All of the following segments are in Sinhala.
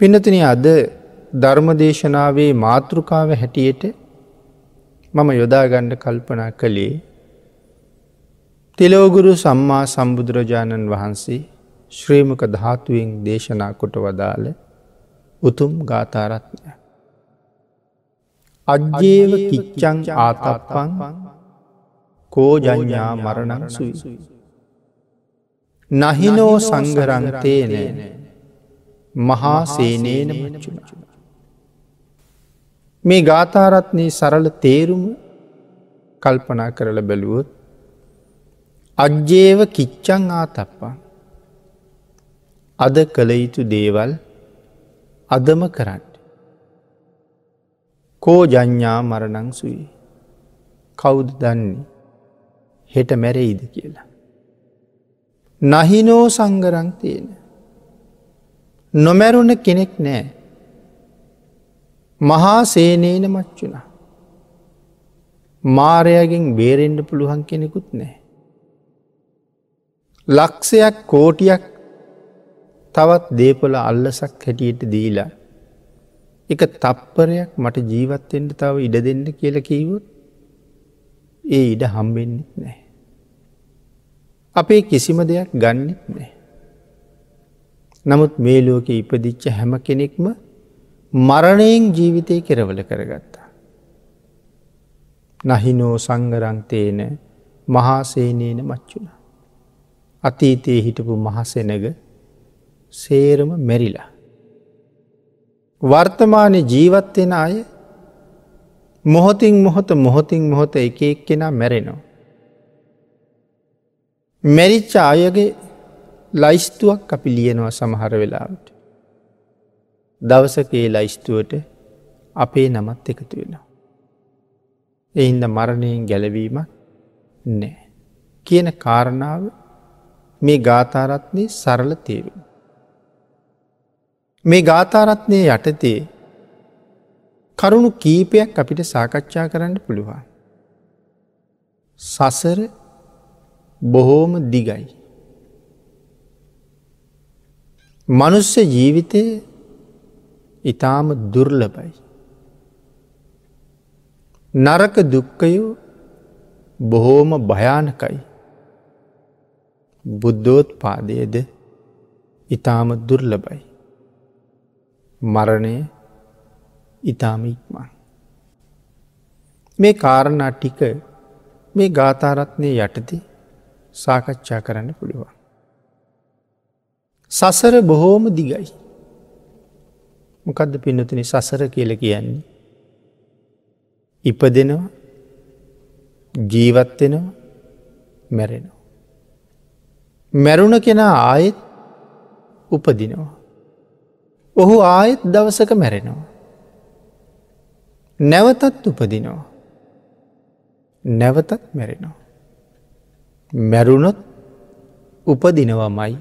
පිනතින අද ධර්මදේශනාවේ මාතෘකාව හැටියට මම යොදාගණ්ඩ කල්පනා කළේ තිලෝගුරු සම්මා සම්බුදුරජාණන් වහන්සේ ශ්‍රීමක ධාතුවෙන් දේශනා කොට වදාළ උතුම් ගාථාරත්නය. අජ්ජේව කිච්චං ආතප්පං කෝජඥා මරණං සුයි. නහිනෝ සංගරංතේනය මහා සේනේන මච්චුන. මේ ගාථාරත්නයේ සරල තේරුම කල්පනා කරල බැලුවොත් අජ්ජේව කිච්චං ආතප්පා අද කළ යුතු දේවල් අදම කරන්න. කෝ ජඥා මරණං සුයි කවුද දන්නේ හෙට මැරෙයිද කියලා. නහිනෝ සංගරං තියෙන. නොමැරුණ කෙනෙක් නෑ. මහා සේනේන මච්චුණ. මාරයගෙන් බේරෙන්ඩ පුළුවන් කෙනෙකුත් නෑ. ලක්ෂයක් කෝටියක් තවත් දේපොල අල්ලසක් හැටියට දීලා එක තප්පරයක් මට ජීවත්තෙන්ට තව ඉඩ දෙන්න කියල කීවොත් ඒ ඉඩ හම්බෙන්න්නෙත් නෑ. අපේ කිසිම දෙයක් ගන්නෙත් නෑ. නමුත් මේ ලෝක ඉපදිච්ච හැම කෙනෙක්ම මරණයෙන් ජීවිතය කෙරවල කරගත්තා. නහිනෝ සංගරංතේන මහාසේනේන මච්චුණ. අතීතයේ හිටපු මහසෙනග සේරම මැරිලා. වර්තමානය ජීවත්වෙන අය මොහොතින් මොහොත මොහොතින් මොහොත එක එක් කෙනා මැරෙනවා. මැරිච්ච අයගේ ලයිස්තුවක් අපි ලියනවා සමහර වෙලාවට. දවසකේ ලයිස්තුවට අපේ නමත් එකතු වෙනවා. එහින්ද මරණයෙන් ගැලවීමක් නෑ. කියන කාරණාව මේ ගාථාරත්නය සරල තේරුම්. මේ ගාථාරත්නය යටතේ කරුණු කීපයක් අපිට සාකච්ඡා කරන්න පුළුවන්. සසර බොහෝම දිගයි. මනුස්ස ජීවිතය ඉතාම දුර්ලබයි. නරක දුක්කයෝ බොහෝම භයානකයි. බුද්ධෝත් පාදයද ඉතාම දුර්ලබයි. මරණය ඉතාම ඉක්මන්. මේ කාරණා ටික මේ ගාථාරත්නය යටති සාකච්ඡා කරන්න පුළුවන්. සසර බොහෝම දිගයි. මොකදද පින්නතුනි සසර කියල කියන්නේ. ඉපදෙනවා ජීවත්වෙනවා මැරෙනවා. මැරුණ කෙනා ආයෙත් උපදිනවා. ඔහු ආයෙත් දවසක මැරෙනවා. නැවතත් උපදිනවා. නැවතත් මැරෙනවා. මැරුණොත් උපදිනවමයි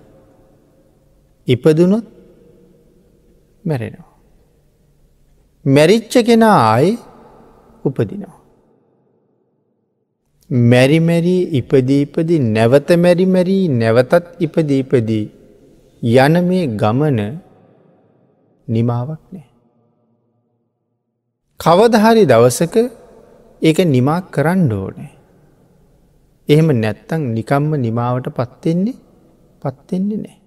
ඉපදුනොත් මැරෙනවා. මැරිච්ච කෙනා ආය උපදිනවා. මැරිමැරී ඉපදීපදී නැවත මැරිමැරී නැවතත් ඉපදීපදී යන මේ ගමන නිමාවක් නෑ. කවදහරි දවසක ඒක නිමා කරන්න ඕනෑ. එහෙම නැත්තං නිකම්ම නිමාවට පත්වෙන්නේ පත්වෙන්නේ නෑ.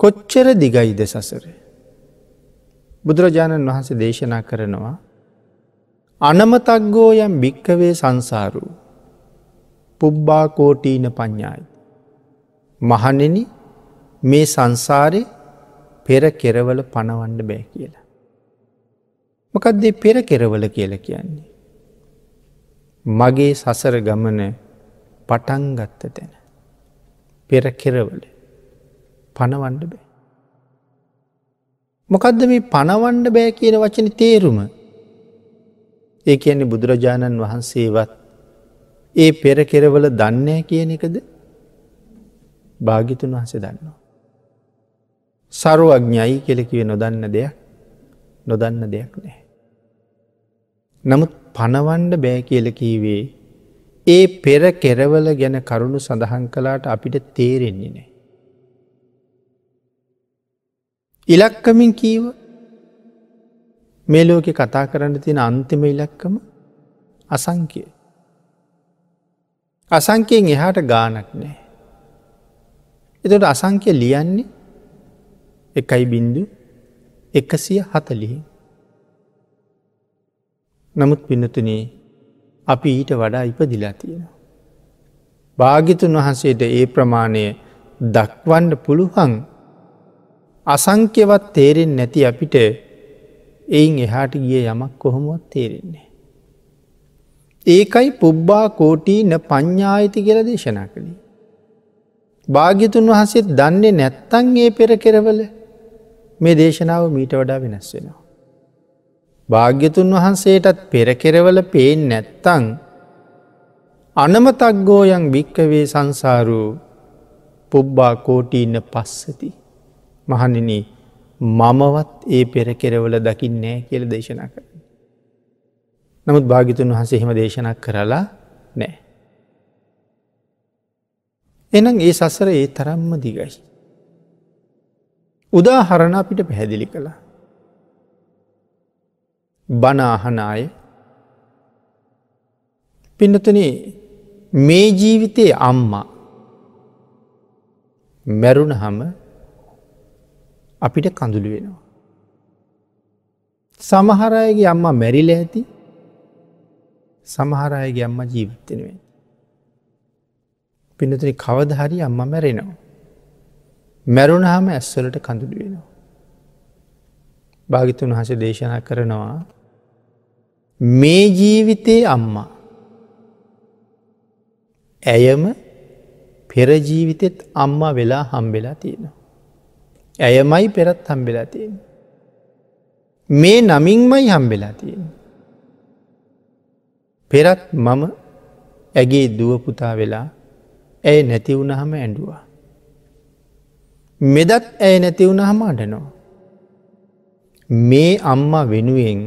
කොච්චර දිගයිද සසර. බුදුරජාණන් වහන්සේ දේශනා කරනවා අනමතක්ගෝ යම් භික්කවේ සංසාරු පුබ්බා කෝටීන පඤ්ඥායි. මහනෙන මේ සංසාරය පෙර කෙරවල පණවන්න බෑ කියලා. මොකක්දේ පෙර කෙරවල කියල කියන්නේ. මගේ සසර ගමන පටන්ගත්ත තැන. පෙර කෙරවල පණවන්ඩ බෑ. මොකදද මේ පණවන්ඩ බෑ කියන වචන තේරුම ඒ කියන්නේ බුදුරජාණන් වහන්සේවත් ඒ පෙර කෙරවල දන්නෑ කියන එකද භාගිතුන් වහස දන්නවා. සරුවඥයි කෙලෙකිව නොදන්න දෙයක් නොදන්න දෙයක් නෑ. නමුත් පණවන්ඩ බෑ කියල කීවේ ඒ පෙර කෙරවල ගැන කරුණු සඳහන් කලාට අපිට තේරෙන්නේ නෑ. ඉලක්කමින් කීව මේ ලෝක කතා කරන්න තියෙන අන්තිම ඉලක්කම අසංකය. අසංකයෙන් එහාට ගානක් නෑ. එතට අසංකය ලියන්නේ එකයි බින්දු එකසිය හතලිහි. නමුත් පින්නතුනේ අපි ඊට වඩා ඉපදිලා තියෙනවා. භාගිතුන් වහන්සේට ඒ ප්‍රමාණය දක්වන්න පුළුවන් අසංක්‍යවත් තේරෙන් නැති අපිට එයින් එහාට ගිය යමක් කොහොමුවත් තේරෙන්නේ. ඒකයි පුබ්බා කෝටී න ප්ඥායිති කියල දේශනා කළේ. භාග්‍යතුන් වහන්සේත් දන්නේ නැත්තන් ඒ පෙර කෙරවල මේ දේශනාව මීට වඩා වෙනස් වෙනවා. භාග්‍යතුන් වහන්සේටත් පෙරකෙරවල පේෙන් නැත්තං අනමතක්ගෝයන් භික්කවේ සංසාරූ පුබ්බා කෝටීන්න පස්සති. මහනින මමවත් ඒ පෙරකෙරවල දකිින් නෑ කියල දේශනා කර. නමුත් භාගිතුන් වහන්සේ එහෙම දේශනක් කරලා නෑ. එනම් ඒ සසර ඒ තරම්ම දිගයි. උදාහරණ අපිට පැහැදිලි කළා. බනාහනාය පින්නතුන මේ ජීවිතයේ අම්මා මැරුණ හම අපිට කඳුළු වෙනවා. සමහරයගේ අම්මා මැරිල ඇති සමහරයගේ අම්ම ජීවිතෙනුවෙන්. පිනතුනි කවදහරි අම්ම මැරෙනවා. මැරුණහම ඇස්වලට කඳුළු වෙනවා. භාගිතුන් හස දේශනා කරනවා මේ ජීවිතයේ අම්මා ඇයම පෙරජීවිතෙත් අම්මා වෙලා හම්බෙලා තියෙනවා. ඇයමයි පෙරත් හම්බෙලා තියෙන. මේ නමින්මයි හම්බෙලා තියෙන. පෙරත් මම ඇගේ දුවපුතා වෙලා ඇය නැතිවුණහම ඇඩුවා. මෙදත් ඇය නැතිවුණහම අඩනවා. මේ අම්මා වෙනුවෙන්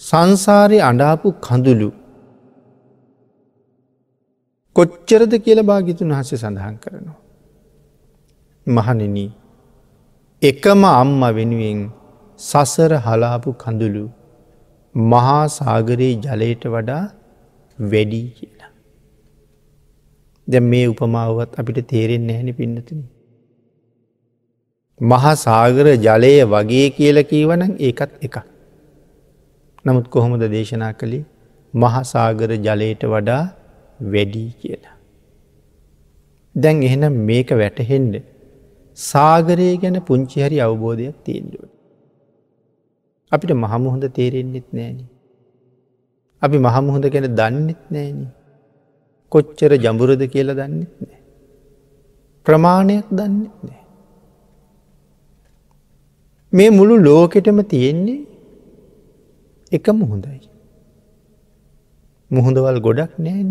සංසාරය අඩාපු කඳුළු කොච්චරද කියල භාගිතුන් වහස සඳහන් කරනවා. මහනෙන එකම අම්ම වෙනුවෙන් සසර හලාපු කඳුළු මහා සාගරයේ ජලයට වඩා වැඩී කියලා. දැ මේ උපමාවත් අපිට තේරෙන් නැහැනි පින්නතුන. මහා සාගර ජලය වගේ කියල කීවන ඒකත් එකක්. නමුත් කොහොමද දේශනා කළේ මහසාගර ජලයට වඩා වැඩී කියලා. දැන් එහෙනම් මේක වැටහෙන්ඩ සාගරය ගැන පුංචි හරි අවබෝධයක් තියෙන්ඩුව. අපිට මහමුහොඳ තේරෙන්න්නෙත් නෑන. අපි මහමුහොඳ ගැන දන්නෙත් නෑන. කොච්චර ජඹුරද කියල දන්නෙත් නෑ. ප්‍රමාණයක් දන්නෙත් නෑ. මේ මුළු ලෝකෙටම තියෙන්නේ එක මුහොඳයි. මුහොඳවල් ගොඩක් නෑන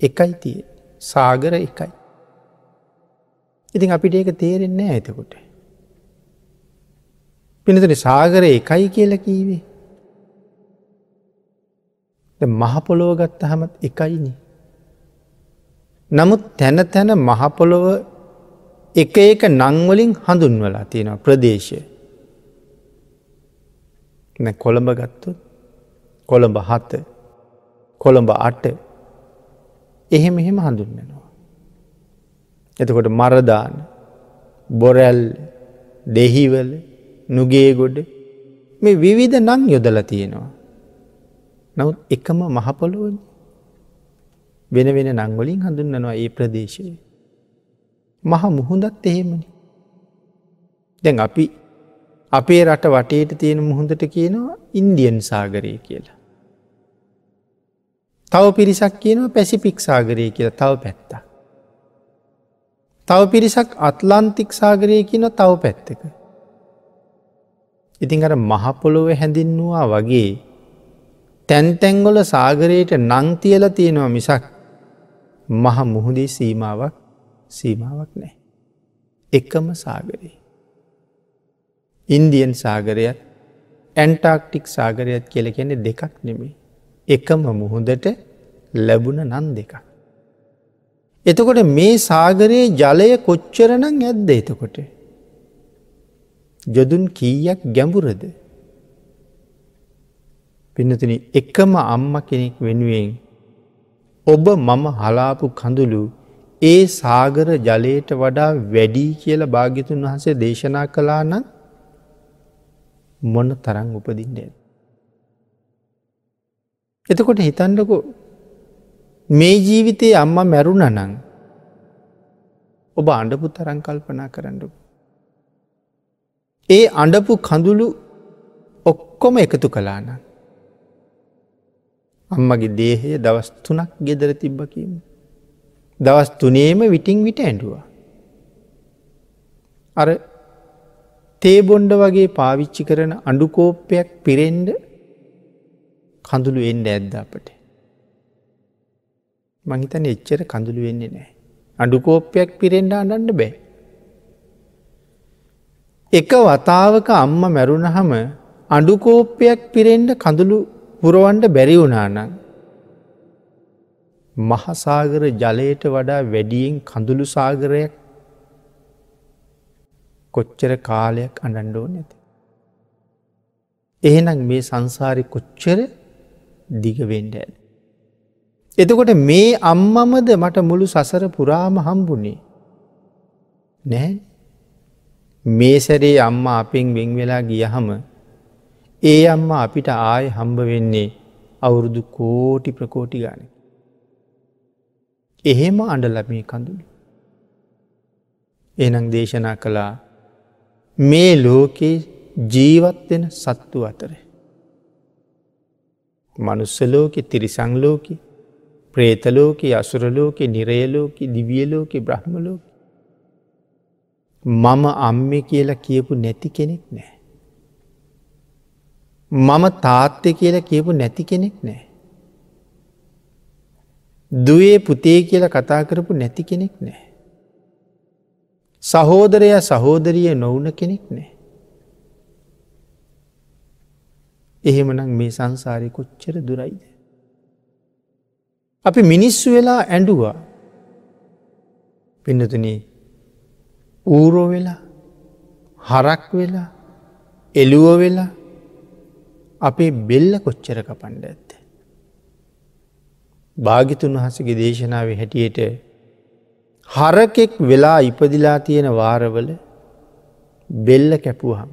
එකයි තිය සාගර එකයි. ඉතින් අපිට ඒක තේරෙන්නේ ඇතකොට. පිනතන සාගර එකයි කියල කීවේ. මහපොලොව ගත්ත හමත් එකයිනි. නමුත් තැන තැන මහපොළොව එක එක නංවලින් හඳුන්වලා තියෙනවා ප්‍රදේශය. කොළඹ ගත්තුත් කොළඹ හත කොළඹ අට එහෙම එහෙම හඳුන්වනවා. එතකොට මරදාන බොරැල් දෙහිවල නුගේගොඩ මේ විවිධ නං යොදල තියෙනවා. නවත් එකම මහපොළොවන වෙන වෙන නංවලින් හඳුන්නනවා ඒ ප්‍රදේශයේ. මහ මුහුදත් එහෙමනි. දැන් අපි අපේ රට වටේට තියෙන මුහොඳට කියනවා ඉන්දියන් සාගරය කියලා. තව පිරිසක් කියනවා පැසිපික් සාගරය කියලා තව පැත්ත. තව පිරිසක් අත්ලාන්තික් සාගරය කියන තව පැත්තක. ඉතින් අර මහපොළොව හැඳින්නවා වගේ තැන්තැංගොල සාගරයට නංතියල තියෙනවා මිසක් මහ මුහුදේ සීමාවක් සීමාවක් නෑ. එකම සාගරයේ. ඉන්දියන් සාගරයත් ඇන්ටාක්ටික් සාගරයත් කියල කෙනෙ දෙකක් නෙමේ. එකම මුහොදට ලැබුණ නන් දෙකක්. එතකොට මේ සාගරයේ ජලය කොච්චරනං ඇද්ද එතකොට. යොදුන් කීයක් ගැඹුරද. පිනතින එකම අම්ම කෙනෙක් වෙනුවෙන් ඔබ මම හලාපු කඳුළු ඒ සාගර ජලයට වඩා වැඩී කියල භාගිතුන් වහසේ දේශනා කලා නම් මොන්න තරං උපදින්ට. එතකොට හිතන්නකො මේ ජීවිතයේ අම්ම මැරුණ නං ඔබ අඩපු තරං කල්පනා කරන්නකු. ඒ අඩපු කඳුළු ඔක්කොම එකතු කලාන. අම්මගේ දේහය දවස් තුනක් ගෙදර තිබ්බකීම. දවස් තුනේම විටිං විට ඇඩුවා. අර තේබොන්්ඩ වගේ පාවිච්චි කරන අඩුකෝප්පයක් පිරෙන්ඩ කඳුළු එන්ඩ ඇද්ද අපට. මහිතන එච්චර කඳුළු වෙන්නේ නෑ. අඩුකෝප්පයක් පිරෙන්ඩ අඩන්න බෑ. එක වතාවක අම්ම මැරුණහම අඩුකෝප්පයක් පිරෙන්ඩ කඳුළු පුරුවන්ඩ බැරි වුණානං. මහසාගර ජලයට වඩා වැඩියෙන් කඳුළු සාගරයක් කොච්චර කාලයක් අඩන්ඩෝ නැති. එහෙනම් මේ සංසාරි කොච්චර දිගවෙන්ඩ ඇද. එතකොට මේ අම්මමද මට මුළු සසර පුරාම හම්බුණේ නෑ මේ සැරේ අම්ම අපෙන් වෙන් වෙලා ගියහම ඒ අම්ම අපිට ආය හම්බ වෙන්නේ අවුරුදු කෝටි ප්‍රකෝටි ගාන. එහෙම අඩලමේ කඳුළු. එනං දේශනා කළා මේ ලෝකයේ ජීවත්වෙන සත්තු අතර. මනුස්සලෝකෙ තිරිසංලෝකෙ ප්‍රේතලෝක අසුරලෝක නිරයලෝක දිවියලෝක බ්‍රහ්මලෝක. මම අම්මෙ කියලා කියපු නැති කෙනෙක් නෑ. මම තාත්තය කියලා කියපු නැති කෙනෙක් නෑ. දුවේ පුතේ කියල කතා කරපු නැති කෙනෙක් නෑ. සහෝදරය සහෝදරිය නොවන කෙනෙක් නෑ. එහෙමනම් මේ සංසාරය කොච්චර දුරයිද. අපි මිනිස්සු වෙලා ඇඩුවා පින්නතුන ඌරෝ වෙලා හරක් වෙලා එළුව වෙලා අපේ බෙල්ල කොච්චර කපන්ඩ ඇත්ත. භාගිතුන් වහසගේ දේශනාව හැටියට හරකෙක් වෙලා ඉපදිලා තියෙන වාරවල බෙල්ල කැපුවහම.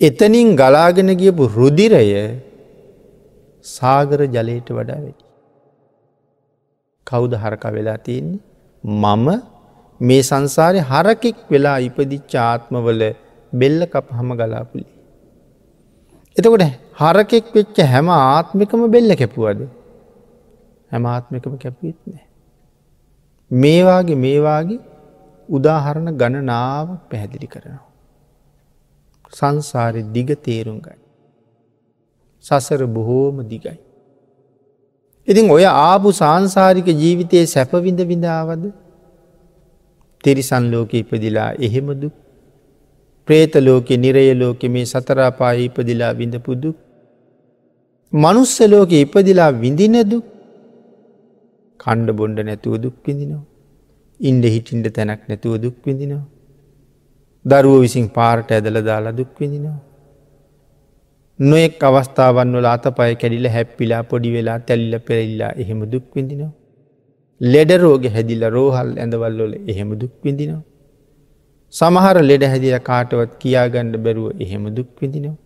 එතනින් ගලාගෙන ගියපු රුදිරය සාගර ජලයට වඩා වැඩි. කවුද හරක වෙලා තියන්නේ මම මේ සංසාරය හරකෙක් වෙලා ඉපදිච්ච ආත්මවල බෙල්ල කප හම ගලාපුලි. එතකොට හරකෙක් වෙච්ච හැම ආත්මිකම බෙල්ල කැපුවද හැම ආත්මිකම කැපීත් නෑ. මේවාගේ මේවාගේ උදාහරණ ගණනාවක් පැහැදිලි කරනවා. සංසාරය දිග තේරුම්ගයි. සසර බොහෝම දිගයි. ඉතින් ඔය ආපු සංසාරික ජීවිතයේ සැපවිඳ විඳාවද තිරිසන් ලෝක ඉපදිලා එහෙමදු ප්‍රේත ලෝකෙ නිරය ලෝකෙ මේ සතරාපා ඉපදිලා විඳපුදු මනුස්ස ලෝක ඉපදිලා විඳිනදු කණ්ඩ බොන්්ඩ නැතුව දුක් විඳිනවා. ඉන්ඩ හිටින්ට තැනක් නැතුව දුක් විඳිනවා. දරුව විසින් පාරට ඇදල දාලා දුක් විඳිනවා. නොෙක් අවස්ථාවන් වල අතපය කැඩිල හැප්පිලා පොඩි වෙලා තැල්ල පෙරල්ලා එහෙම දුක් විඳිනවා. ලෙඩ රෝග හැදිල රෝහල් ඇඳවල්ලොල එහෙම දුක් විඳිනවා. සමහර ලෙඩ හැදිල කාටවත් කියාගණ්ඩ බැරුව එහෙම දුක් විඳිනවා.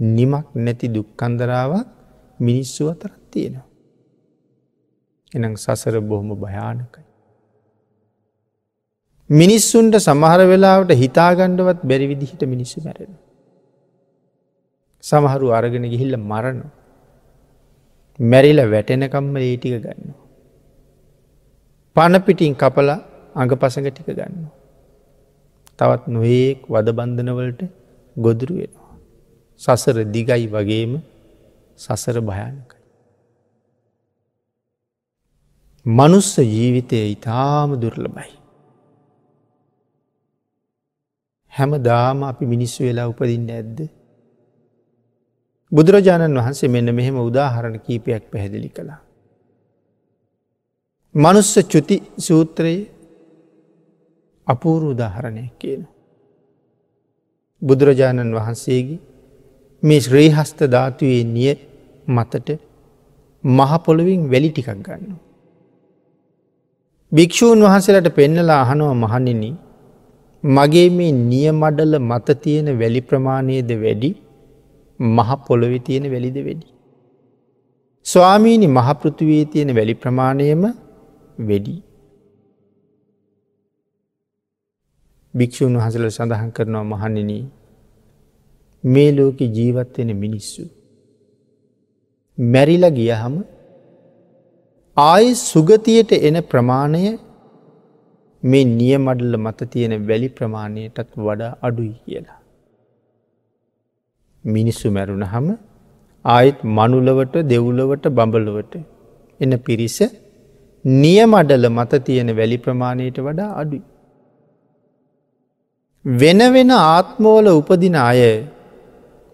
නිමක් නැති දුක්කන්දරාවක් මිනිස්සු අතරත් තියෙනවා. එනම් සසර බොහොම භයානකයි. මිනිස්සුන්ට සමහර වෙලාවට හිතාගණ්ඩවත් බැරි විදිහිට මිනිස්සු මැරෙනවා. සමහරු අරගෙන ගිහිල්ල මරණ. මැරිල වැටෙනකම්ම ඒටික ගන්න. පණපිටින් කපල අඟ පසඟ ටික ගන්න. තවත් නොඒක් වදබන්ධනවලට ගොදුරු වෙනවා. සසර දිගයි වගේම සසර භයනකයි. මනුස්ස ජීවිතය ඉතාම දුර්ලබයි. හැම දාම අපි මිනිස්සු වෙලා උපදින්න ඇද්ද බුදුරජාණන් වහන්සේ මෙන්න මෙහෙම උදාහරණ කීපයක් පැහැදිලි කළා. මනුස්ස චුති සූත්‍රයේ අපූරු උදාහරණයක් කියන. බුදුරජාණන් වහන්සේගේ මේ ශ්‍රේහස්ත ධාතුවේ නිය මතට මහපොළොවින් වැලි ටිකක් ගන්න. භික්‍ෂූන් වහන්සේලට පෙන්නලා අහනුව මහනින මගේ මේ නියමඩල මත තියෙන වැලි ප්‍රමාණයද වැඩි මහ පොළොවෙ තියෙන වැලිද වැඩි. ස්වාමීණි මහපෘතිවේ තියෙන වැලි ප්‍රමාණයම වැඩි. භික්‍ෂූන් වහසල සඳහන් කරනවා මහනින මේ ලෝක ජීවත්වෙන මිනිස්සු. මැරිල ගියහම ආය සුගතියට එන ප්‍රමාණය මේ නියමඩල්ල මත තියෙන වැලි ප්‍රමාණයටත් වඩා අඩුයි කියලා. මිනිස්සු මැරුණ හම ආයෙත් මනුලවට දෙව්ලවට බඹලවට එන පිරිස නියමඩල මත තියෙන වැලි ප්‍රමාණයට වඩා අඩුයි. වෙන වෙන ආත්මෝල උපදින අය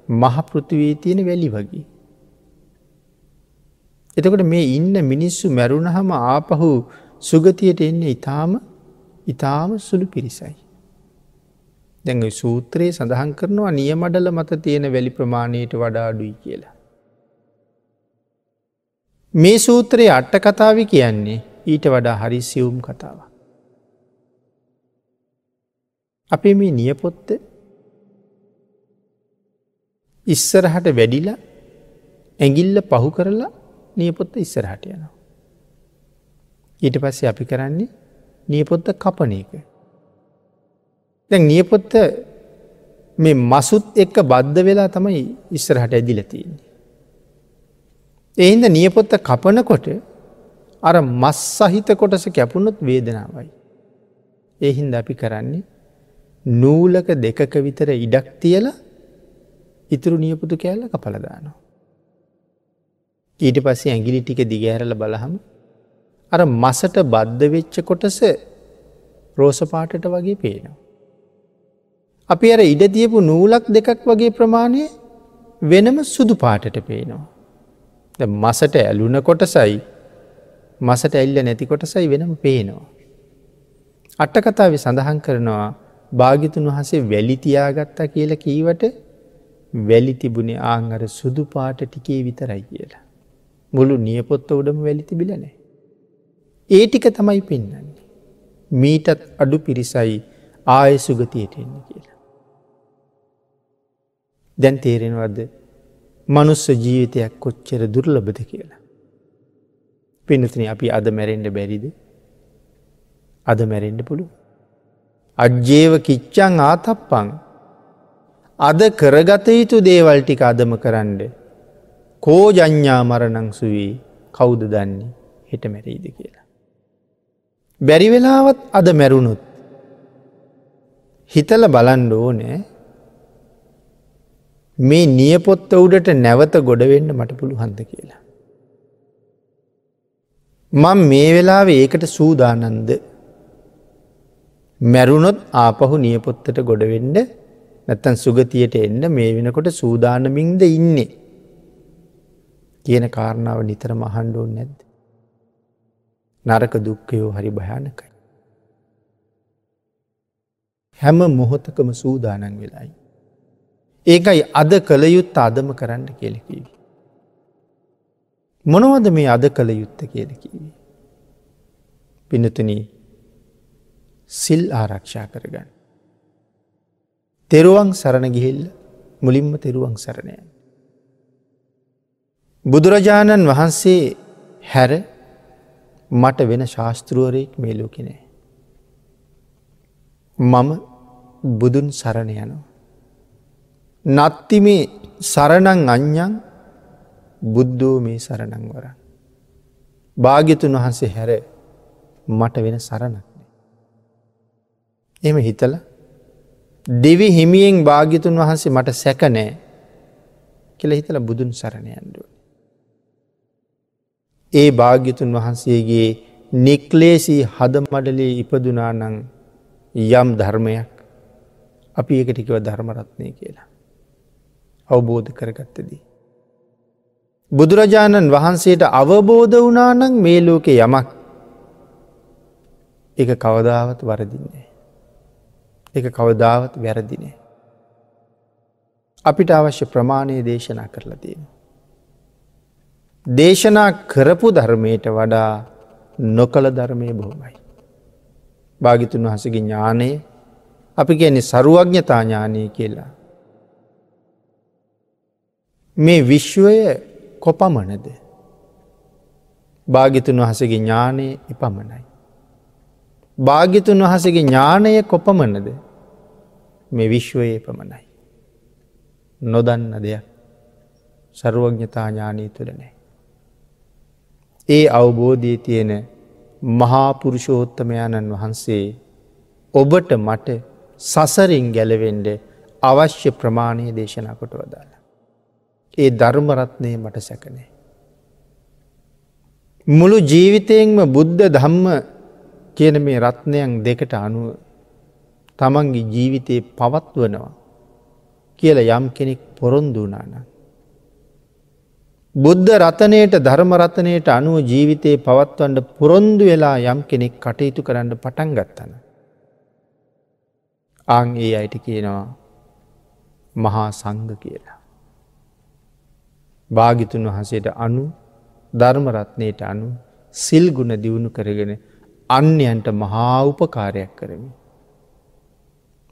මහපෘතිවී තියෙන වැලි වගේ. එතකොට මේ ඉන්න මිනිස්සු මැරුණ හම ආපහු සුගතියට එන්නේ ඉතාම ඉතාම සුළු පිරිසයි. දැඟ සූත්‍රයේ සඳහන් කරනවා නියමඩල මත තියෙන වැලි ප්‍රමාණයට වඩා අඩුයි කියලා. මේ සූත්‍රයේ අට්ට කතාව කියන්නේ ඊට වඩා හරි සියුම් කතාව. අපේ මේ නියපොත්ත ඉස්සරහට වැඩිලා ඇගිල්ල පහු කරලා නියපොත්ත ඉස්සරහට යනවා. ඊට පස්සේ අපි කරන්නේ නියපොත්ත කපන එක. දැ නියපොත්ත මේ මසුත් එක්ක බද්ධ වෙලා තමයි ඉස්සරහට ඇදිල තියෙන්නේ. එහින්ද නියපොත්ත කපනකොට අර මස් සහිත කොටස කැපුණොත් වේදනාවයි. එහින්ද අපි කරන්නේ නූලක දෙකක විතර ඉඩක් තියලා ඉතුරු නියපුතු කෑල්ල කපලදානවා. ඊට පස්සේ ඇගිලි ටික දිගෑරල බලහම අර මසට බද්ධ වෙච්ච කොටස රෝසපාටට වගේ පේනවා. අපි අර ඉඩ තියපු නූලක් දෙකක් වගේ ප්‍රමාණය වෙනම සුදු පාටට පේනවා. මසට ඇලුන කොටසයි මසට එල්ල නැති කොටසයි වෙනම පේනවා. අට්ටකතාව සඳහන් කරනවා භාගිතුන් වහසේ වැලිතියාගත්තා කියලා කීවට වැලි තිබුණේ ආංගර සුදු පාට ටිකේ විතරයි කියලා. මුළු නියපොත්ත උඩම වැලි තිබිලනෑ. ඒ ටික තමයි පෙන්න්නන්නේ. මීටත් අඩු පිරිසයි ආය සුගතියට එන්න කියලා. දැන් තේරෙනවද මනුස්ස ජීවිතයක් කොච්චර දුර්ලබද කියලා. පිනතින අපි අද මැරෙන්ඩ බැරිද අද මැරෙන්ඩ පුළුව. අජ්ජේව කිච්චං ආතප්පං අද කරගත යුතු දේවල්ටික අදම කරන්න. කෝ ජඥා මරණංසුවී කෞුද දන්නේ හෙට මැරයිද කියලා. බැරි වෙලාවත් අද මැරුණුත්. හිතල බලන්ඩ ඕනෑ මේ නියපොත්ත උඩට නැවත ගොඩවෙන්න මට පුළු හන්ද කියලා. මං මේ වෙලාව ඒකට සූදානන්ද මැරුණොත් ආපහු නියපොත්තට ගොඩවෙන්ඩ නැත්තන් සුගතියට එන්න මේ වෙනකොට සූදානමින්ද ඉන්නේ කියන කාරණාව නිතර මහන්ඩුවන් නැද්ද. නරක දුක්කයෝ හරි භයානකයි. හැම මොහොතකම සූදානන් වෙලායි. ඒකයි අද කළ යුත්ත අදම කරන්න කෙලකිවි. මොනවද මේ අද කළ යුත්ත කියලකිවි. පිනතුනී සිල් ආරක්ෂා කරගන්න. තෙරුවන් සරණ ගිහිල්ල මුලින්ම තෙරුවන් සරණය. බුදුරජාණන් වහන්සේ හැර මට වෙන ශාස්තෘුවරයෙක් මේ ලෝකනෑ. මම බුදුන් සරණ යනවා. නත්ති මේ සරණං අඥ්ඥන් බුද්ධෝ මේ සරණං වර. භාග්‍යතුන් වහන්සේ හැර මට වෙන සරණක්නේ. එම හිතලා දෙවි හිමියෙන් භාග්‍යතුන් වහන්සේ මට සැකනෑ කෙළ හිතල බුදුන් සරණයන්ඩුව. ඒ භාග්‍යතුන් වහන්සේගේ නික්ලේසී හදමඩලේ ඉපදුනානං යම් ධර්මයක් අපි ඒකටිකව ධර්මරත්නය කියලා. අවබෝධ කරගත්තදී. බුදුරජාණන් වහන්සේට අවබෝධ වනානං මේ ලෝකෙ යමක් එක කවදාවත් වරදින්නේ. එක කවදාවත් වැරදිනේ. අපිට අවශ්‍ය ප්‍රමාණය දේශනා කරලා තියෙන. දේශනා කරපු ධර්මයට වඩා නොකළ ධර්මය බොහොමයි. භාගිතුන් වහසගේ ඥානයේ අපි කියන්නේ සරුවඥතා ඥානය කියලා. මේ විශ්වය කොපමණද. භාගිතුන් වහසගේ ඥානය එපමණයි. භාගිතුන් වහසගේ ඥානය කොපමණද මේ විශ්වයේ පමණයි. නොදන්න දෙයක් සරුවඥතා ඥානී තුළ නෑ. ඒ අවබෝධී තියෙන මහාපුරුෂෝත්තමයාණන් වහන්සේ ඔබට මට සසරින් ගැලවෙන්ඩ අවශ්‍ය ප්‍රමාණය දේශනා කොට වදාළ. ඒ ධර්මරත්නය මට සැකනේ. මුළු ජීවිතයෙන්ම බුද්ධ ධම්ම කියන මේ රත්නයන් දෙකට අනුව තමන්ගේ ජීවිතයේ පවත්වනවා කියල යම් කෙනෙක් පොරොන්දුනාන. බුද්ධ රතනයට ධර්මරතනයට අනුව ජීවිතයේ පවත්වන්ට පුරොන්දු වෙලා යම් කෙනෙක් කටයුතු කරන්න පටන් ගත්තන. අං ඒ අයට කියනවා මහා සංග කියලා. භාගිතුන් වහසේට අනු ධර්මරත්නයට අනු සිල්ගුණ දියුණු කරගෙන අන්‍යයන්ට මහා උපකාරයක් කරමි.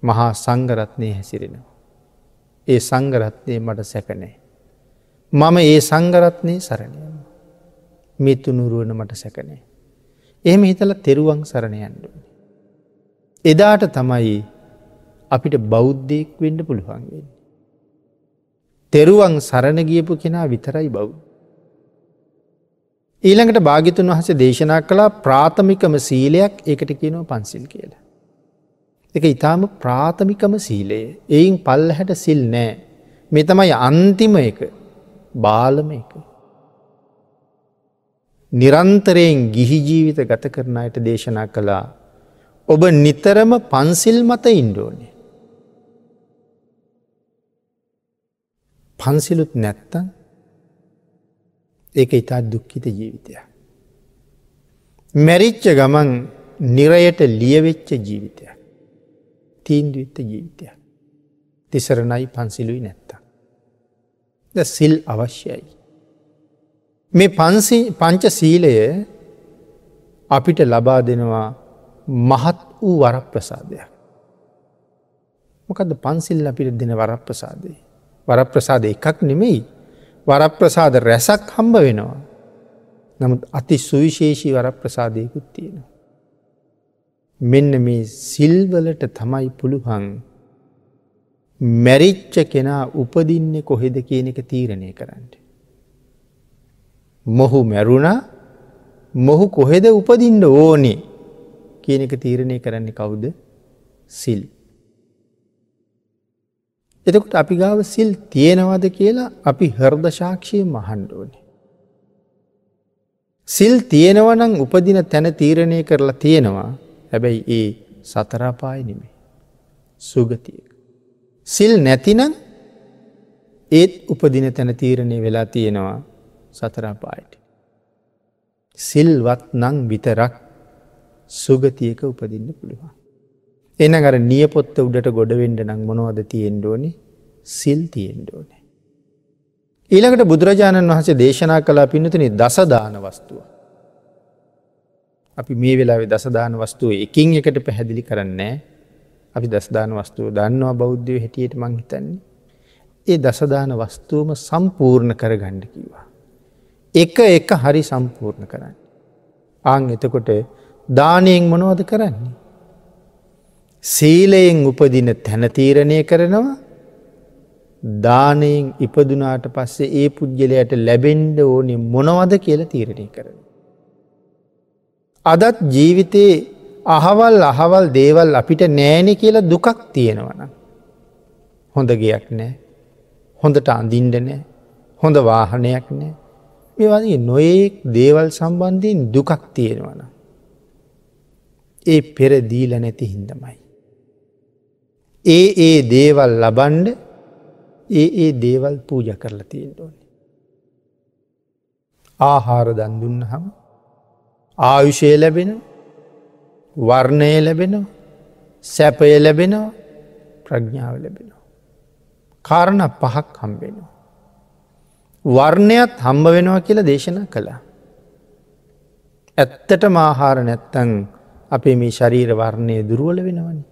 මහා සංගරත්නය හැසිරෙනවා. ඒ සංගරත්නය මට සැකනෑ. මම ඒ සංගරත්නය සරණයම. මිත්තුනුරුවන මට සැකනේ. එහෙම හිතල තෙරුවන් සරණයන්ඩ. එදාට තමයි අපිට බෞද්ධයෙක් වෙන්න පුළුවන්ගෙන්. තෙරුවන් සරණ ගියපු කෙනා විතරයි බව්. ඊළඟට භාගිතුන් වහස දේශනා කලා ප්‍රාථමිකම සීලයක් ඒකට කියනව පන්සිල් කියලා. එක ඉතාම ප්‍රාථමිකම සීලයේ එයින් පල්ල හැට සිල් නෑ මෙ තමයි අන්තිම එක බාලම එක. නිරන්තරයෙන් ගිහි ජීවිත ගත කරන අයට දේශනා කළා ඔබ නිතරම පන්සිල් මත ඉන්ඩෝනේ. පන්සිලුත් නැත්තන් ඒක ඉතා දුක්කිත ජීවිතය. මැරිච්ච ගමන් නිරයට ලියවෙච්ච ජීවිතය. තීන්දුවිත්ත ජීවිතය. තිසරණයි පන්සිලුයි නැත්තා. ද සිල් අවශ්‍යයි. මේ පන්සි පංච සීලය අපිට ලබා දෙනවා මහත් වූ වරප්‍රසාදයක්. මොකද පන්සිල් අපිට දෙන වරප්‍රසාදය. වරප්‍රසාද එකක් නෙමෙයි වරප්‍රසාද රැසක් හම්බ වෙනවා. නමුත් අති සුවිශේෂී වරප්‍රසාදයකුත් තියෙනවා. මෙන්න මේ සිල්වලට තමයි පුළුවන් මැරිච්ච කෙනා උපදින්න කොහෙද කියන එක තීරණය කරන්න. මොහු මැරුණා මොහු කොහෙද උපදින්ට ඕනේ කියන එක තීරණය කරන්නේ කවුද සිල්. එතකොට අපි ගාව සිල් තියෙනවද කියලා අපි හර්ද ශාක්ෂය මහන්ඩෝනේ. සිල් තියෙනවනං උපදින තැන තීරණය කරලා තියෙනවා හැබැයි ඒ සතරාපාය නෙමේ සුගතියක. සිල් නැතිනම් ඒත් උපදින තැන තීරණය වෙලා තියෙනවා සතරාපායට. සිල්වත් නං විතරක් සුගතියක උපදින්න පුළුවන්. එන අර නියපොත්ත උඩට ගොඩවෙන්ඩ නං මොනවද තියෙන්ඩෝනි සිල් තියෙන්ඩෝනේ. ඊළඟට බුදුරජාණන් වහන්සේ දේශනා කලා පිනතුනි දසදාන වස්තුව. අපි මේ වෙලාවේ දසදාන වස්තුව එකින් එකට පැහැදිලි කරන්නේ අපි දස්දාන වස්තුව දන්නවා බෞද්ධය හැටියට මංහිතන්නේ. ඒ දසදාන වස්තුවම සම්පූර්ණ කර ගණ්ඩ කිවා. එක එක හරි සම්පූර්ණ කරන්න. ආං එතකොට දානයෙන් මොනවද කරන්නේ. සීලයෙන් උපදින තැනතීරණය කරනවා දානයෙන් ඉපදුනාට පස්සේ ඒ පුද්ගලයට ලැබෙන්ඩ ඕනෙ මොනවද කියල තීරණය කරන. අදත් ජීවිතයේ අහවල් අහවල් දේවල් අපිට නෑනෙ කියලා දුකක් තියෙනවන. හොඳ ගයක් නෑ හොඳට අඳින්ඩ නෑ හොඳ වාහනයක් නෑ මේ වගේ නොයෙක් දේවල් සම්බන්ධයෙන් දුකක් තියෙනවන. ඒ පෙර දීල නැති හින්දමයි. ඒ ඒ දේවල් ලබන්ඩ ඒ ඒ දේවල් පූජ කරලා තියෙන්ට ඕනි. ආහාර දන්දුන්න හම ආයුෂය ලැබෙන වර්ණය ලැබෙනවා සැපය ලැබෙනවා ප්‍රඥාව ලැබෙනවා. කාරණ පහක් හම්බෙනවා. වර්ණයත් හම්බ වෙනවා කියලා දේශනා කළා. ඇත්තට මාහාර නැත්තං අපේ මේ ශරීර වර්ණය දුරුවල වෙනවනි.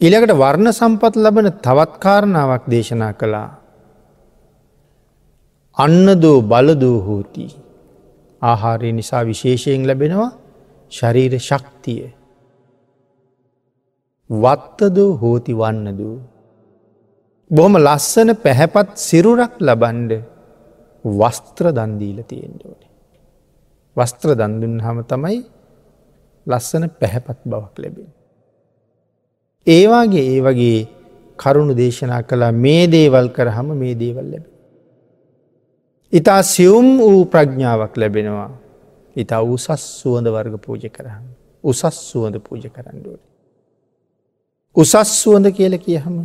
ඉළකට වර්ණ සම්පත් ලබන තවත් කාරණාවක් දේශනා කළා. අන්න දෝ බලදූ හෝති ආහාරය නිසා විශේෂයෙන් ලැබෙනවා ශරීර ශක්තිය. වත්තදෝ හෝති වන්නදූ. බොහොම ලස්සන පැහැපත් සිරුරක් ලබන්ඩ වස්ත්‍ර දන්දීල තියෙන්ට ඕනේ. වස්ත්‍ර දන්දුන් හම තමයි ලස්සන පැහැපත් බවක් ලැබෙන. ඒවාගේ ඒ වගේ කරුණු දේශනා කළා මේ දේවල් කරහම මේ දේවල් ලැබ. ඉතා සියුම් වූ ප්‍රඥාවක් ලැබෙනවා. ඉතා උසස් සුවඳ වර්ග පූජ කරහම. උසස් සුවඳ පූජ කරන්නඩුවට. උසස් සුවඳ කියල කියහම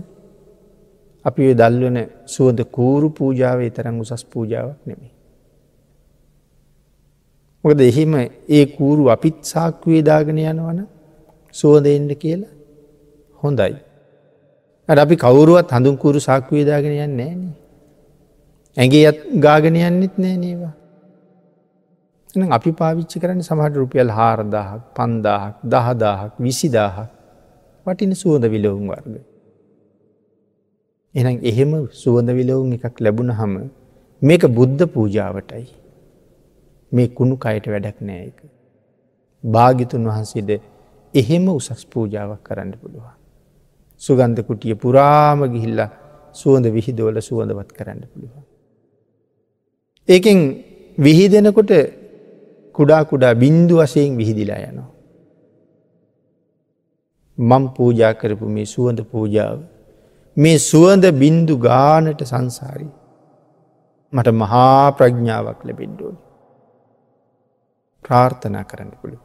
අපි දල්වන සුවඳ කූරු පූජාවේ තරම් උසස් පූජාවක් නෙමේ. මොකද එහෙම ඒ කූරු අපිත් සාක්වේ දාගෙන යනවන සුවදෙන්ට කියලා හොඳයි. අපි කවුරුවත් හඳුන්කුරු සාක්වේ දාගෙන යන්න නෑන. ඇගේ අත් ගාගෙන යන්නෙත් නෑ නේවා. අපි පාවිච්චි කරන සමහට රුපියල් හාරදාහක් පන්දාහක් දහදාහක් විසිදාහක් වටින සුවඳ විලවුම් වර්ග. එනම් එහෙම සුවඳ විලවුන් එකක් ලැබුණ හම මේක බුද්ධ පූජාවටයි. මේ කුණු කයට වැඩක් නෑ එක. භාගිතුන් වහන්සේද එහෙම උසස් පූජාවක් කරන්න පුළුවන්. සුගන්ධ කුටිය පුරාම ගිහිල්ලා සුවඳ විහිදෝල සුවඳවත් කරන්න පුළුවන්. ඒකෙන් විහිදෙනකොට කුඩා කුඩා බින්දු වසයෙන් විහිදිලා යනවා. මං පූජා කරපු මේ සුවඳ පූජාව. මේ සුවඳ බින්දු ගානට සංසාරී. මට මහා ප්‍රඥාවක් ලැබෙන්ඩෝනි. ප්‍රාර්ථනා කරන්න පුළුව.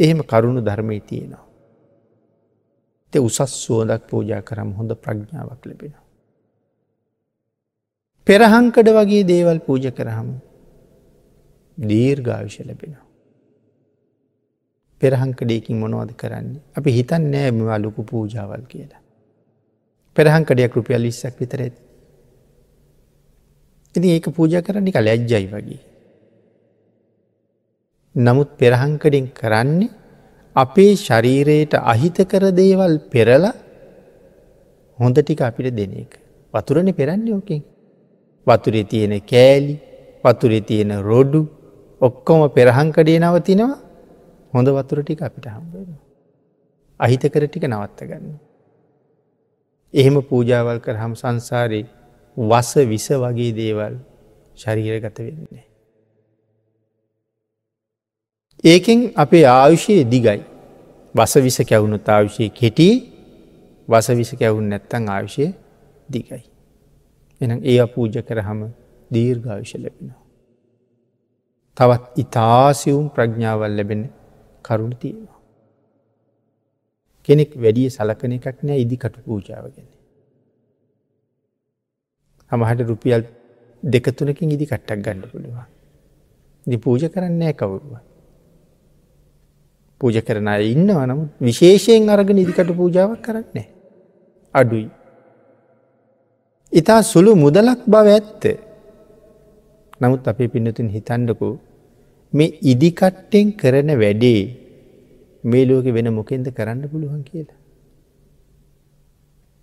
එහෙම කරුණු ධර්මය තියෙනවා. Te උසස් සුවදක් පූජා කරම් හොඳ ප්‍රඥාවක් ලැබෙන. පෙරහංකඩ වගේ දේවල් පූජ කරහම දීර්ඝාවිෂ ලැබෙනවා. පෙරහංකඩයකින් මොනවද කරන්නේ. අපි හිතන් නෑ මෙවා ලොකු පූජාවල් කියලා. පෙරහංකඩයක් රුපියල් ඉස්සක් විතර ඇති. ඉති ඒක පූජ කරන්නි කල ඇජ්ජයි වගේ. නමුත් පෙරහංකඩින් කරන්නේ අපේ ශරීරයට අහිතකර දේවල් පෙරලා හොඳ ටික අපිට දෙන එක. වතුරණ පෙරන්නේ ඕකින්. වතුරේ තියෙන කෑලි වතුරේ තියෙන රොඩු ඔක්කොම පෙරහංකඩේ නවතිනවා හොඳ වතුර ටික අපිට හම්බෙන. අහිතකර ටික නවත්ත ගන්න. එහෙම පූජාවල් කරහම් සංසාරයේ වස විස වගේ දේවල් ශරීරගත වෙන්නේ. ඒකෙන් අපේ ආයුෂයේ දිගයි. වස විස කැවුණු තාවිශය කෙටි වස විස කැවුන් නැත්තං ආවිශය දිගයි. එනම් ඒ පූජ කරහම දීර්ඝාවිශ ලැබෙනවා. තවත් ඉතාසිවුම් ප්‍රඥාවල් ලැබෙන කරුණ තියෙනවා. කෙනෙක් වැඩිය සලකන එකක් නෑ ඉදිකට පූජාවගෙන. හමහට රුපියල් දෙකතුනකින් ඉදි කට්ටක් ගන්න පුළුවන්. දි පූජ කරන්නේ කවුරුවන්. පූජ කරන අය ඉන්නවා නමුත් විශේෂයෙන් අරගෙන ඉදිකට පූජාවක් කරන්නේ. අඩුයි. ඉතා සුළු මුදලක් බව ඇත්ත. නමුත් අපේ පින්නතුන් හිතන්ඩකු මේ ඉදිකට්ටෙන් කරන වැඩේ මේ ලෝක වෙන මොකෙන්ද කරන්න පුළුවන් කියලා.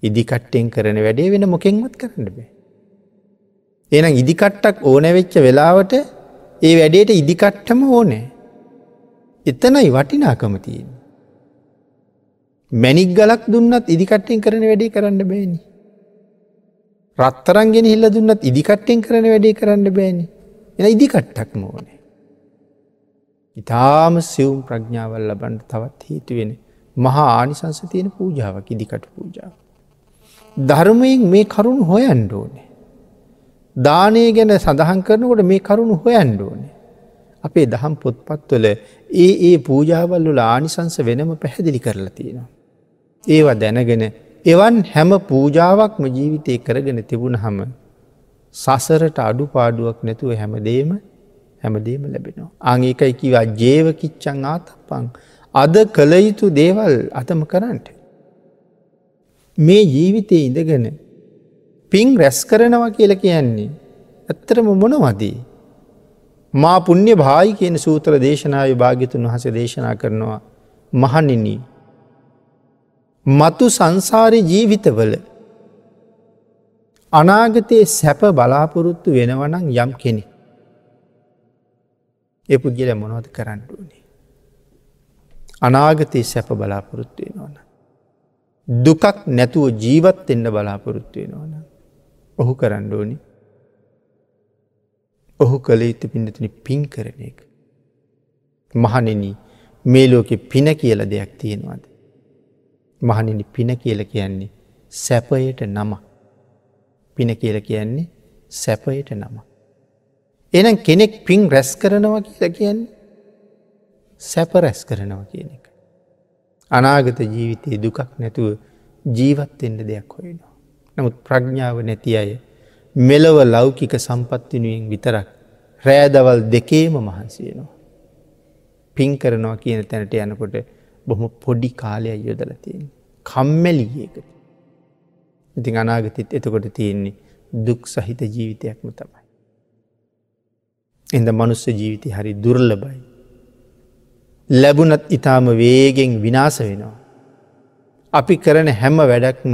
ඉදිකට්ටෙන් කරන වැඩේ වෙන මොකෙන්වත් කරන්න බෑ. එනම් ඉදිකට්ටක් ඕනැවෙච්ච වෙලාවට ඒ වැඩේට ඉදිකට්ටම ඕනෑ. එතනයි වටිනාකම තියෙන්. මැනික් ගලක් දුන්නත් ඉදිකට්ටෙන් කරන වැඩේ කරන්න බෑනි. රත්තරන්ගෙන හිල්ල දුන්නත් ඉදිකට්ටෙන් කරන වැඩේ කරන්න බෑනි. එන ඉදිකට්ටක් මෝනේ. ඉතාම සිවුම් ප්‍රඥාවල් ලබන්ට තවත් හේතුවෙන මහා ආනිසංස තියෙන පූජාවක් ඉදිකට පූජාව. ධර්මයෙන් මේ කරුණු හොයන්ඩ ඕනේ. දානය ගැන සඳහන් කරනකොට මේ කරුණු හොයන්ඩ ඕනේ. අපේ දහම් පොත්පත්වල ඒ ඒ පූජාවල්ලුල ආනිසංස වෙනම පැහැදිලි කරලා තියෙනවා. ඒවා දැනගෙන එවන් හැම පූජාවක්ම ජීවිතය කරගෙන තිබුණ හම සසරට අඩු පාඩුවක් නැතුව හැමදේම හැමදේම ලැබෙනවා. අංඒකයි කිවා ජේවකිච්චං ආතපං අද කළ යුතු දේවල් අතම කරන්නට. මේ ජීවිතය ඉඳගෙන පින් රැස් කරනවා කියල කියන්නේ. ඇත්තරම මොනවදී. මා පුුණ්‍ය භායි කියන සූත්‍ර දේශනාව භාගිතුන් වහස දේශනා කරනවා මහනිනී. මතු සංසාරය ජීවිතවල අනාගතයේ සැප බලාපොරොත්තු වෙනවනං යම් කෙනෙ. ඒ පුද්ගල මොනවද කරන්නටුවනේ. අනාගතයේ සැප බලාපොරොත්තු වෙනවන. දුකක් නැතුව ජීවත් එන්න බලාපොරොත්තු වෙනවන. ඔහු කරණ්ඩෝනි ඔහු කළ යුතු පිඩතුනි පින් කරන එක. මහනෙන මේ ලෝකෙ පින කියල දෙයක් තියෙනවාද. මහනිනි පින කියල කියන්නේ සැපයට නම. පින කියල කියන්නේ සැපයට නම. එනම් කෙනෙක් පින් රැස් කරනවා කියල කියන්නේ සැප රැස් කරනවා කියන එක. අනාගත ජීවිතයේ දුකක් නැතුව ජීවත්වෙන්න දෙයක් හොයනවා. නමුත් ප්‍රඥාව නැති අය මෙලව ලෞකික සම්පත්තිනුවෙන් විතරක් රෑදවල් දෙකේම මහන්සියනවා. පින් කරනවා කියන තැනට යනකොට බොහොම පොඩි කාලයක් යොදලතියෙන්. කම්මැලියකට. ඉතින් අනාගතත් එතකොට තියෙන්නේ දුක් සහිත ජීවිතයක්ම තමයි. එද මනුස්ස ජීවිතය හරි දුර්ලබයි. ලැබුණත් ඉතාම වේගෙන් විනාස වෙනවා. අපි කරන හැම වැඩක්ම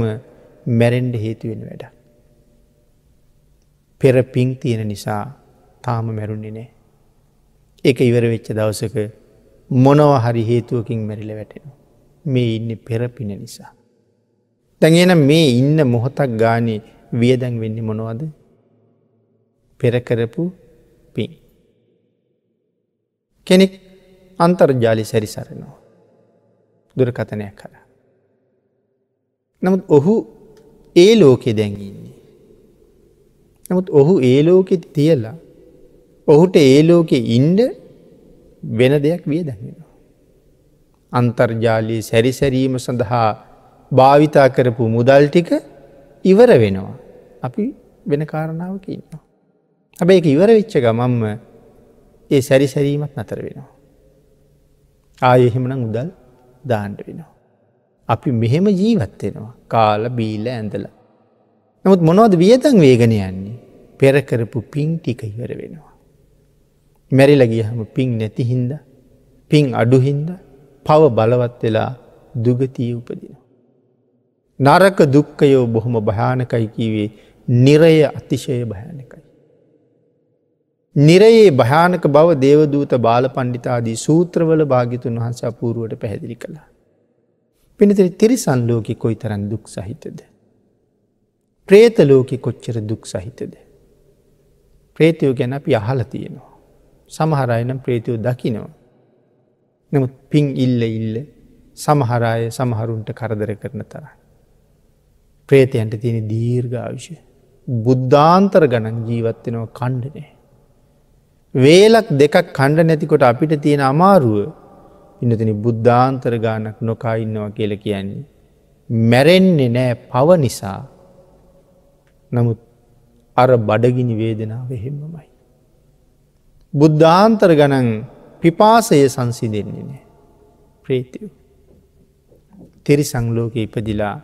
මැරෙන්ඩ හේතුවෙන වැඩ. පෙර පින් තියෙන නිසා තාම මැරුණි නෑ. එක ඉවර වෙච්ච දවසක මොනව හරි හේතුවකින් මැරිල වැටෙනවා. මේ ඉන්න පෙරපින නිසා. තැගෙන මේ ඉන්න මොහොතක් ගානේ වියදැන් වෙන්න මොනවද පෙරකරපු පින්. කෙනෙක් අන්තර්ජාලි සැරිසරනවා. දුරකතනයක් කර. නමුත් ඔහු ඒ ලෝකෙ දැඟන්නේ. නමුත් ඔහු ඒ ලෝකෙ තියලා ඔහුට ඒ ලෝකෙ ඉන්ඩ වෙන දෙයක් විය දැඟෙනවා. අන්තර්ජාලී සැරිසැරීම සඳහා භාවිතා කරපු මුදල් ටික ඉවර වෙනවා. අපි වෙන කාරණාවක ඉන්නවා. හැබැයි එක ඉවර වෙච්ච ගමම්ම ඒ සැරිසැරීමත් නතර වෙනවා. ආය එහෙමන මුදල් දාණ්ඩ වෙනවා. අපි මෙහෙම ජීවත්වෙනවා කාල බීල ඇඳල. නමුත් මොනවද වියතන් වේගන යන්නේ පෙරකරපු පින් ටික ඉවර වෙනවා. මැරිලගියහම පින් නැති හින්ද පින් අඩුහින්ද පව බලවත් වෙලා දුගතිය උපදිනවා. නරක දුක්කයෝ බොහොම භයානකයි කිවේ නිරය අතිශය භයානකයි. නිරයේ භයානක බව දේවදූත බාල පණ්ඩිතාදී සූත්‍රවල භාගිතුන් වහන්ස අපූරුවට පැහැදිලි කළා. පිනතර තිරිසන් ලෝකෙ කොයි තරන් දුක් සහිතද. ප්‍රේත ලෝකෙ කොච්චර දුක් සහිතද. ප්‍රේතයෝ ගැන අපි අහල තියෙනවා. සමහරයනම් ප්‍රේතියෝ දකිනවා. නමුත් පින් ඉල්ල ඉල්ල සමහරාය සමහරුන්ට කරදර කරන තරයි. ප්‍රේතයන්ට තියෙන දීර්ඝාවිෂය. බුද්ධාන්තර ගණන් ජීවත්වෙනව කණ්ඩනය. වේලක් දෙකක් කණ්ඩ නැතිකොට අපිට තියෙන අමාරුව ඉන්නතින බුද්ධාන්තර ගානක් නොකා ඉන්නවා කියල කියන්නේ. මැරෙන්නේ නෑ පව නිසා නමුත් අර බඩගිනි වේදනාව එහෙම්මමයි. බුද්ධාන්තර ගණන් පිපාසය සංසි දෙන්නේ නෑ ප්‍රේතියෝ. තෙරි සංලෝක ඉපදිලා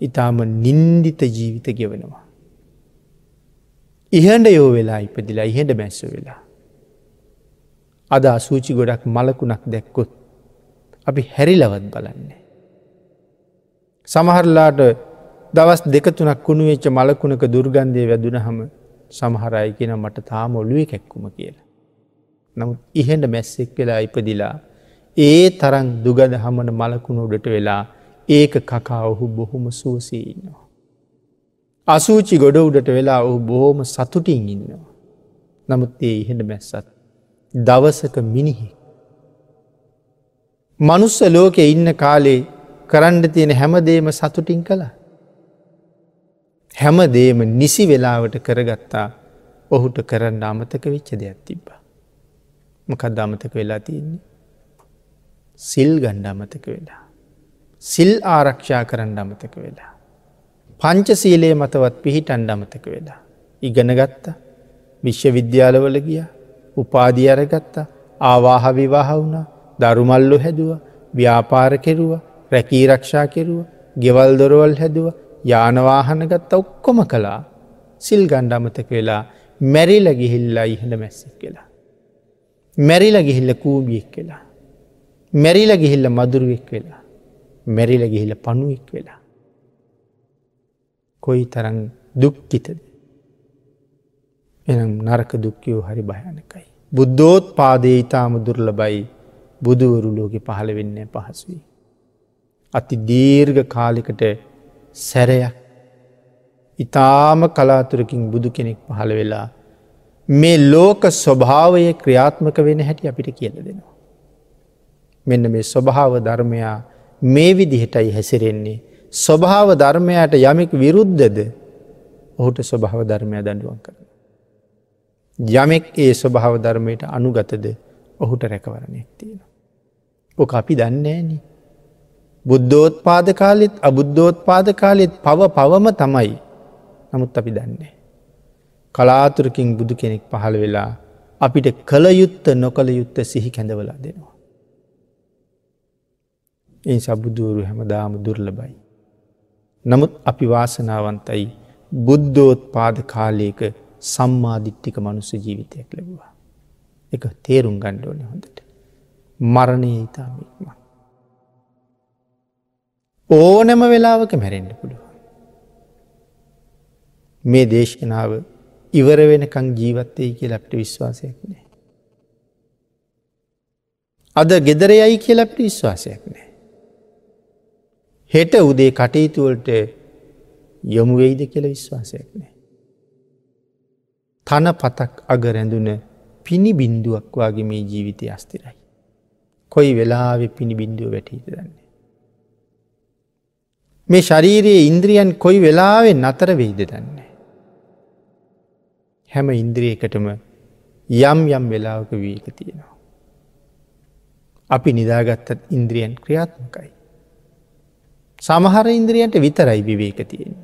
ඉතාම නින්දිත ජීවිත ගෙවනවා. ඉහඩ යෝ වෙලා ඉපදිලා ඉහෙඩ බැස්ස වෙලා. අද අසූචි ගොඩක් මලකුණක් දැක්කොත් අපි හැරිලවත් බලන්නේ. සමහරලාට දවස් දෙකතුනක් කුණු වෙච්ච මලකුණක දුර්ගන්ධය වැදුන හම සමහරයි කියෙන මට තාම ඔලුවේ කැක්කුම කියලා. නමුත් ඉහෙන්ට මැස්සෙක් වෙලා ඉපදිලා ඒ තරන් දුගද හමන මලකුණු උඩට වෙලා ඒක කකා ඔහු බොහොම සුවසේ ඉන්නවා. අසූචි ගොඩ උඩට වෙලා ඔහු බොහෝම සතුටින් ඉන්නවා. නමුත් ඒ ඉහෙට මැස්සත් දවසක මිනිහෙක්. මනුස්ස ලෝකෙ ඉන්න කාලේ කරන්න තියෙන හැමදේම සතුටින් කළා. හැමදේම නිසි වෙලාවට කරගත්තා ඔහුට කරන්න අමතක වෙච්ච දෙයක් තිබ්බා. මොකද අමතක වෙලා තියෙන්නේ. සිල් ගණ්ඩ අමතක වෙලා. සිල් ආරක්ෂා කරන්න අමතක වෙලා. පංචසීලයේ මතවත් පිහිටන්ඩ අමතක වෙලා. ඉගෙන ගත්ත විශ්ව විද්‍යාලවල ගිය උපාදි අරගත්ත ආවාහ විවාහ වුණ දරුමල්ලු හැදුව ව්‍යාපාර කෙරුව රැකී රක්ෂා කෙරුව ගෙවල් දොරවල් හැදුව යානවාහන ගත්ත ඔක්කොම කලා සිල් ගණ්ඩමතක වෙලා මැරිල ගිහිල්ලා ඉහළ මැස්සෙක් කියලා. මැරිල ගිහිල්ල කූබියෙක් වෙලා. මැරිල ගිහිල්ල මදුරුවෙක් වෙලා. මැරිල ගිහිල්ල පණුවෙක් වෙලා. කොයි තරන් දුක්කිතද. එනම් නරක දුක්කයෝ හරි භයනකයි. බුද්ධෝත් පාදේ ඉතාම දුර්ල බයි බුදුවරු ලෝකෙ පහළ වෙන්න පහසුවී. අති දීර්ඝ කාලිකට සැරයක් ඉතාම කලාතුරකින් බුදු කෙනෙක් පහළ වෙලා මේ ලෝක ස්වභාවය ක්‍රියාත්මක වෙන හැටි අපිට කියල දෙනවා. මෙන්න මේ ස්වභාව ධර්මයා මේ විදිහටයි හැසිරෙන්නේ. ස්වභාව ධර්මයට යමෙක් විරුද්ධද ඔහුට ස්වභාව ධර්මය දඩුවන් කරන. යමෙක් ඒ ස්වභාව ධර්මයට අනුගතද ඔහුට රැකවරණයක් තියෙන. ඕක අපි දන්නේන. බුද්ධෝත් පාද කාලෙත් අබුද්ධෝත් පාද කාලෙත් පව පවම තමයි නමුත් අපි දන්නේ. කලාතුරකින් බුදු කෙනෙක් පහළ වෙලා අපිට කළ යුත්ත නොකළ යුත්ත සිහි කැඳවලා දෙනවා. ඒ සබුදුවරු හැම දාම දුර්ලබයි. නමුත් අපි වාසනාවන්තයි බුද්ධෝත් පාද කාලයක සම්මාධිට්ටික මනුස්ස ජීවිතයක් ලැබවා. එක තේරුම් ගණ්ඩෝන හොඳට. මරණය ඉතාමක්ම. ඕනැම වෙලාවක මැරෙන්ඩ පුළුව. මේ දේශනාව ඉවර වෙනකං ජීවත්තයයි කිය අපට විශ්වාසයක් නෑ. අද ගෙදරයයි කියල අපට විශ්වාසයක් නෑ. හෙට උදේ කටයුතුවලට යොමුවෙයිද කියල විශ්වාසයක් නෑ. තන පතක් අග රැඳුන පිණි බින්දුවක් වගේ මේ ජීවිතය අස්තිරයි. කොයි වෙලාවෙ පිණි බින්දුව වැටීත දන්නේ. මේ ශරීරයේ ඉන්ද්‍රියන් කොයි වෙලාවෙන් නතර වෙයිද දන්නේ. හැම ඉන්ද්‍රියකටම යම් යම් වෙලාවක වීක තියෙනවා. අපි නිදාගත්තත් ඉන්ද්‍රියන් ක්‍රියාත්මකයි. සමහර ඉන්ද්‍රියන්ට විතරයි විවේක තියෙන.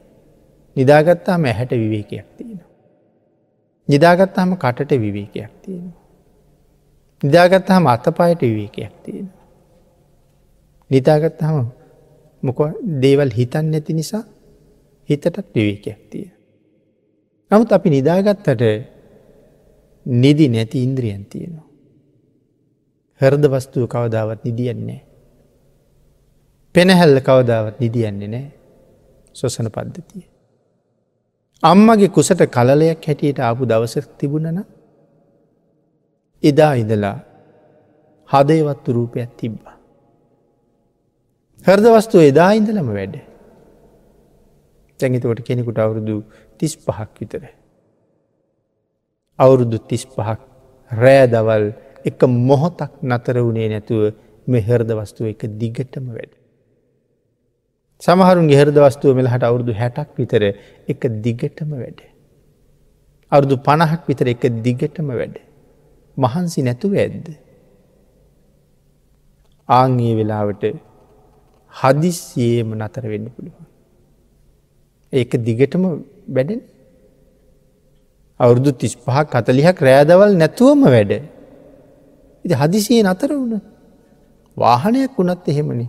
නිදාගත්තාම ඇහැට විවේකයක් තියෙනවා. නිදාගත්තාම කටට විවේකයක් තියෙනවා. නිදාගත්තාම අතපායට විවේකයක් තියෙනවා. නිතාගත්තාම මොක දේවල් හිතන් නැති නිසා හිතටත් විවේකයක් තියෙන. නමුත් අපි නිදාගත්තට නිදි නැති ඉන්ද්‍රියන් තියෙනවා. හරද වස්තුව කවදාවත් නිදියන්නේ. පෙනහැල්ල කවදාවත් නිදියන්නේ නෑ සොසන පද්ධතිය. අම්මගේ කුසට කලලයක් හැටියට ආපු දවස තිබුණන එදා ඉදලා හදයවත්තු රූපයක් තිබ්බා. හරද වස්තුව එදා ඉඳලම වැඩ. තැඟිතකොට කෙනෙකුට අවුරුදු තිස් පහක් විතර. අවුරුදු තිස් පහක් රෑ දවල් එක මොහොතක් නතර වුණේ නැතුව මේ හරද වස්තුව එක දිගටම වැඩ. සමහරුන් ගෙහරද වස්තුව මෙලහට අවුරුදු හැටක් විතර එක දිගටම වැඩ. අවුරුදු පණහක් විතර එක දිගටම වැඩ. මහන්සි නැතුව ඇද්ද. ආංගේ වෙලාවට හදිස්සියේම නතර වෙන්න පුළුවන්. ඒක දිගටම වැඩෙන් අවුරුදු තිස් පහක් කතලිහක් රෑදවල් නැතුවම වැඩ. ඉති හදිසියේ නතර වුණ වාහනයක් වුණත් එහෙමනි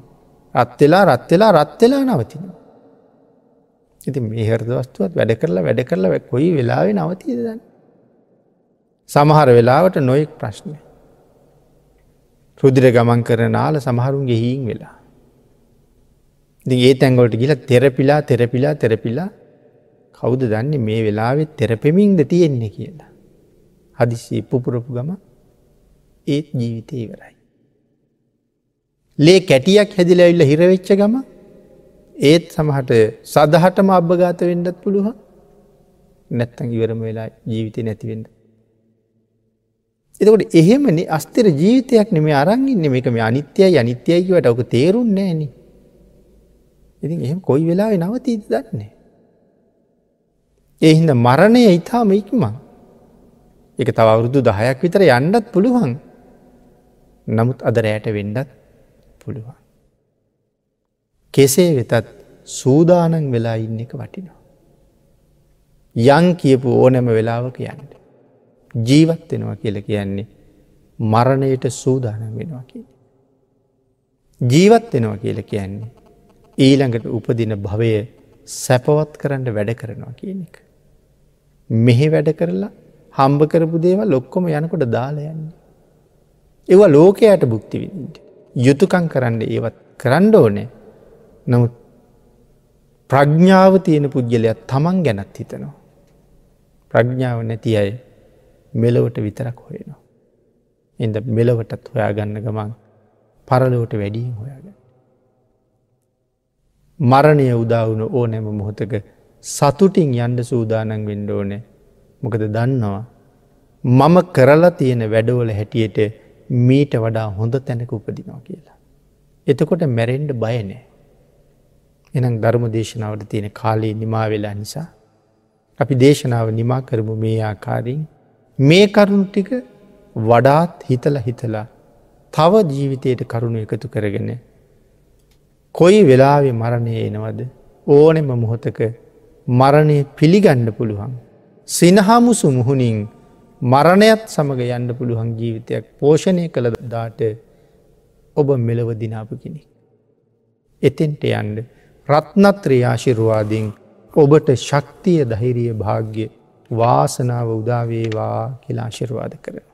රත්වෙලා රත්වෙලා රත්වෙලා නවතිනවා. ඉති මේ හරද වස්තුවත් වැඩ කරලා වැඩ කරලා කොයි වෙලාවෙ නවතිද දන්න. සමහර වෙලාවට නොයෙක් ප්‍රශ්නය. රුදිර ගමන් කරන නාල සමහරුන්ගේ හීන් වෙලා. ඒ තැන්ගොලට ගිල තෙරපිලා තෙරපිලා තෙරපිලා කෞද දන්නේ මේ වෙලාවෙත් තෙරපෙමින්ද තියෙන්නේ කියලා. හදිසි පුපුරපු ගම ඒත් ජීවිතය ඉවරයි. ලේ කැටියක් හැදිලඇවිල්ල හිරවෙච්ච ගම ඒත් සමහට සදහටම අභගාත වෙන්ඩත් පුළුවන් නැත්තන් ඉවරම වෙලා ජීවිතය නැතිවෙන්න. එතකොට එහෙමනි අස්තර ජීවිතයක් නෙම අරංගින්න මේක මේ අනිත්‍යයි අනිත්‍යයකිවට ඔක තේරුන්නේ නෑනේ ඉතින් එහෙම කොයි වෙලාවෙ නවතීද දන්නේ. ඒ හින්ද මරණය ඉතාම ඉක්මං. එක තව අවුරුදු දහයක් විතර යන්නත් පුළුවන්. නමුත් අද රෑට වෙන්ඩත් පුළුවන්. කෙසේ වෙතත් සූදානන් වෙලා ඉන්න එක වටිනවා. යං කියපු ඕනැම වෙලාවක යන්න. ජීවත් වෙනවා කියල කියන්නේ මරණයට සූදානම් වෙනවා කිය. ජීවත් වෙනවා කියල කියන්නේ ඊළඟට උපදින භවය සැපවත් කරන්න වැඩ කරනවා කියන එක. මෙහෙ වැඩ කරලා හම්බ කරපු දේවල් ලොක්කොම යනකොට දාලයන්නේ. ඒව ලෝකයට බුක්තිවිට. යුතුකං කරන්න ඒවත් කරන්න ඕනෑ නමුත් ප්‍රඥ්ඥාව තියෙන පුද්ගලයක් තමන් ගැනත් හිතනවා. ප්‍රඥ්ඥාව නැති අය මෙලොවට විතරක් හොයනවා. එද මෙලොවටත් හොයාගන්න ගමන් පරලෝට වැඩියෙන් හොයාගන්න. මරණය උදාවුණු ඕනෑම මොහොතක සතුටින් යන්ඩ සූදානන් වෙන්ඩ ඕනෑ මොකද දන්නවා. මම කරලා තියෙන වැඩවල හැටියට මීට වඩා හොඳ තැනක උපදිනවා කියලා. එතකොට මැරෙන්ඩ බයනෑ. එනම් ධර්ම දේශනාවට තියෙන කාලයේ නිමා වෙලා නිසා. අපි දේශනාව නිමා කරමු මේ ආකාරින් මේ කරුණු ටික වඩාත් හිතල හිතලා තව ජීවිතයට කරුණු එකතු කරගෙන. කොයි වෙලාවෙ මරණය එනවද ඕනෙම මොහොතක මරණය පිළිගන්න පුළුවන්. සිනහාමුසු මුහුණින් මරණයත් සමඟ යන්න පුළුවන් ජීවිතයක් පෝෂණය කළ දාට ඔබ මෙලව දිනාපු කෙනෙක්. එතෙන්ට යන්ඩ රත්නත්‍රයාශිරුවාදින් ඔබට ශක්තිය දහිරිය භාග්‍ය වාසනාව උදාවේවා කියලා ආශිරවාද කරන.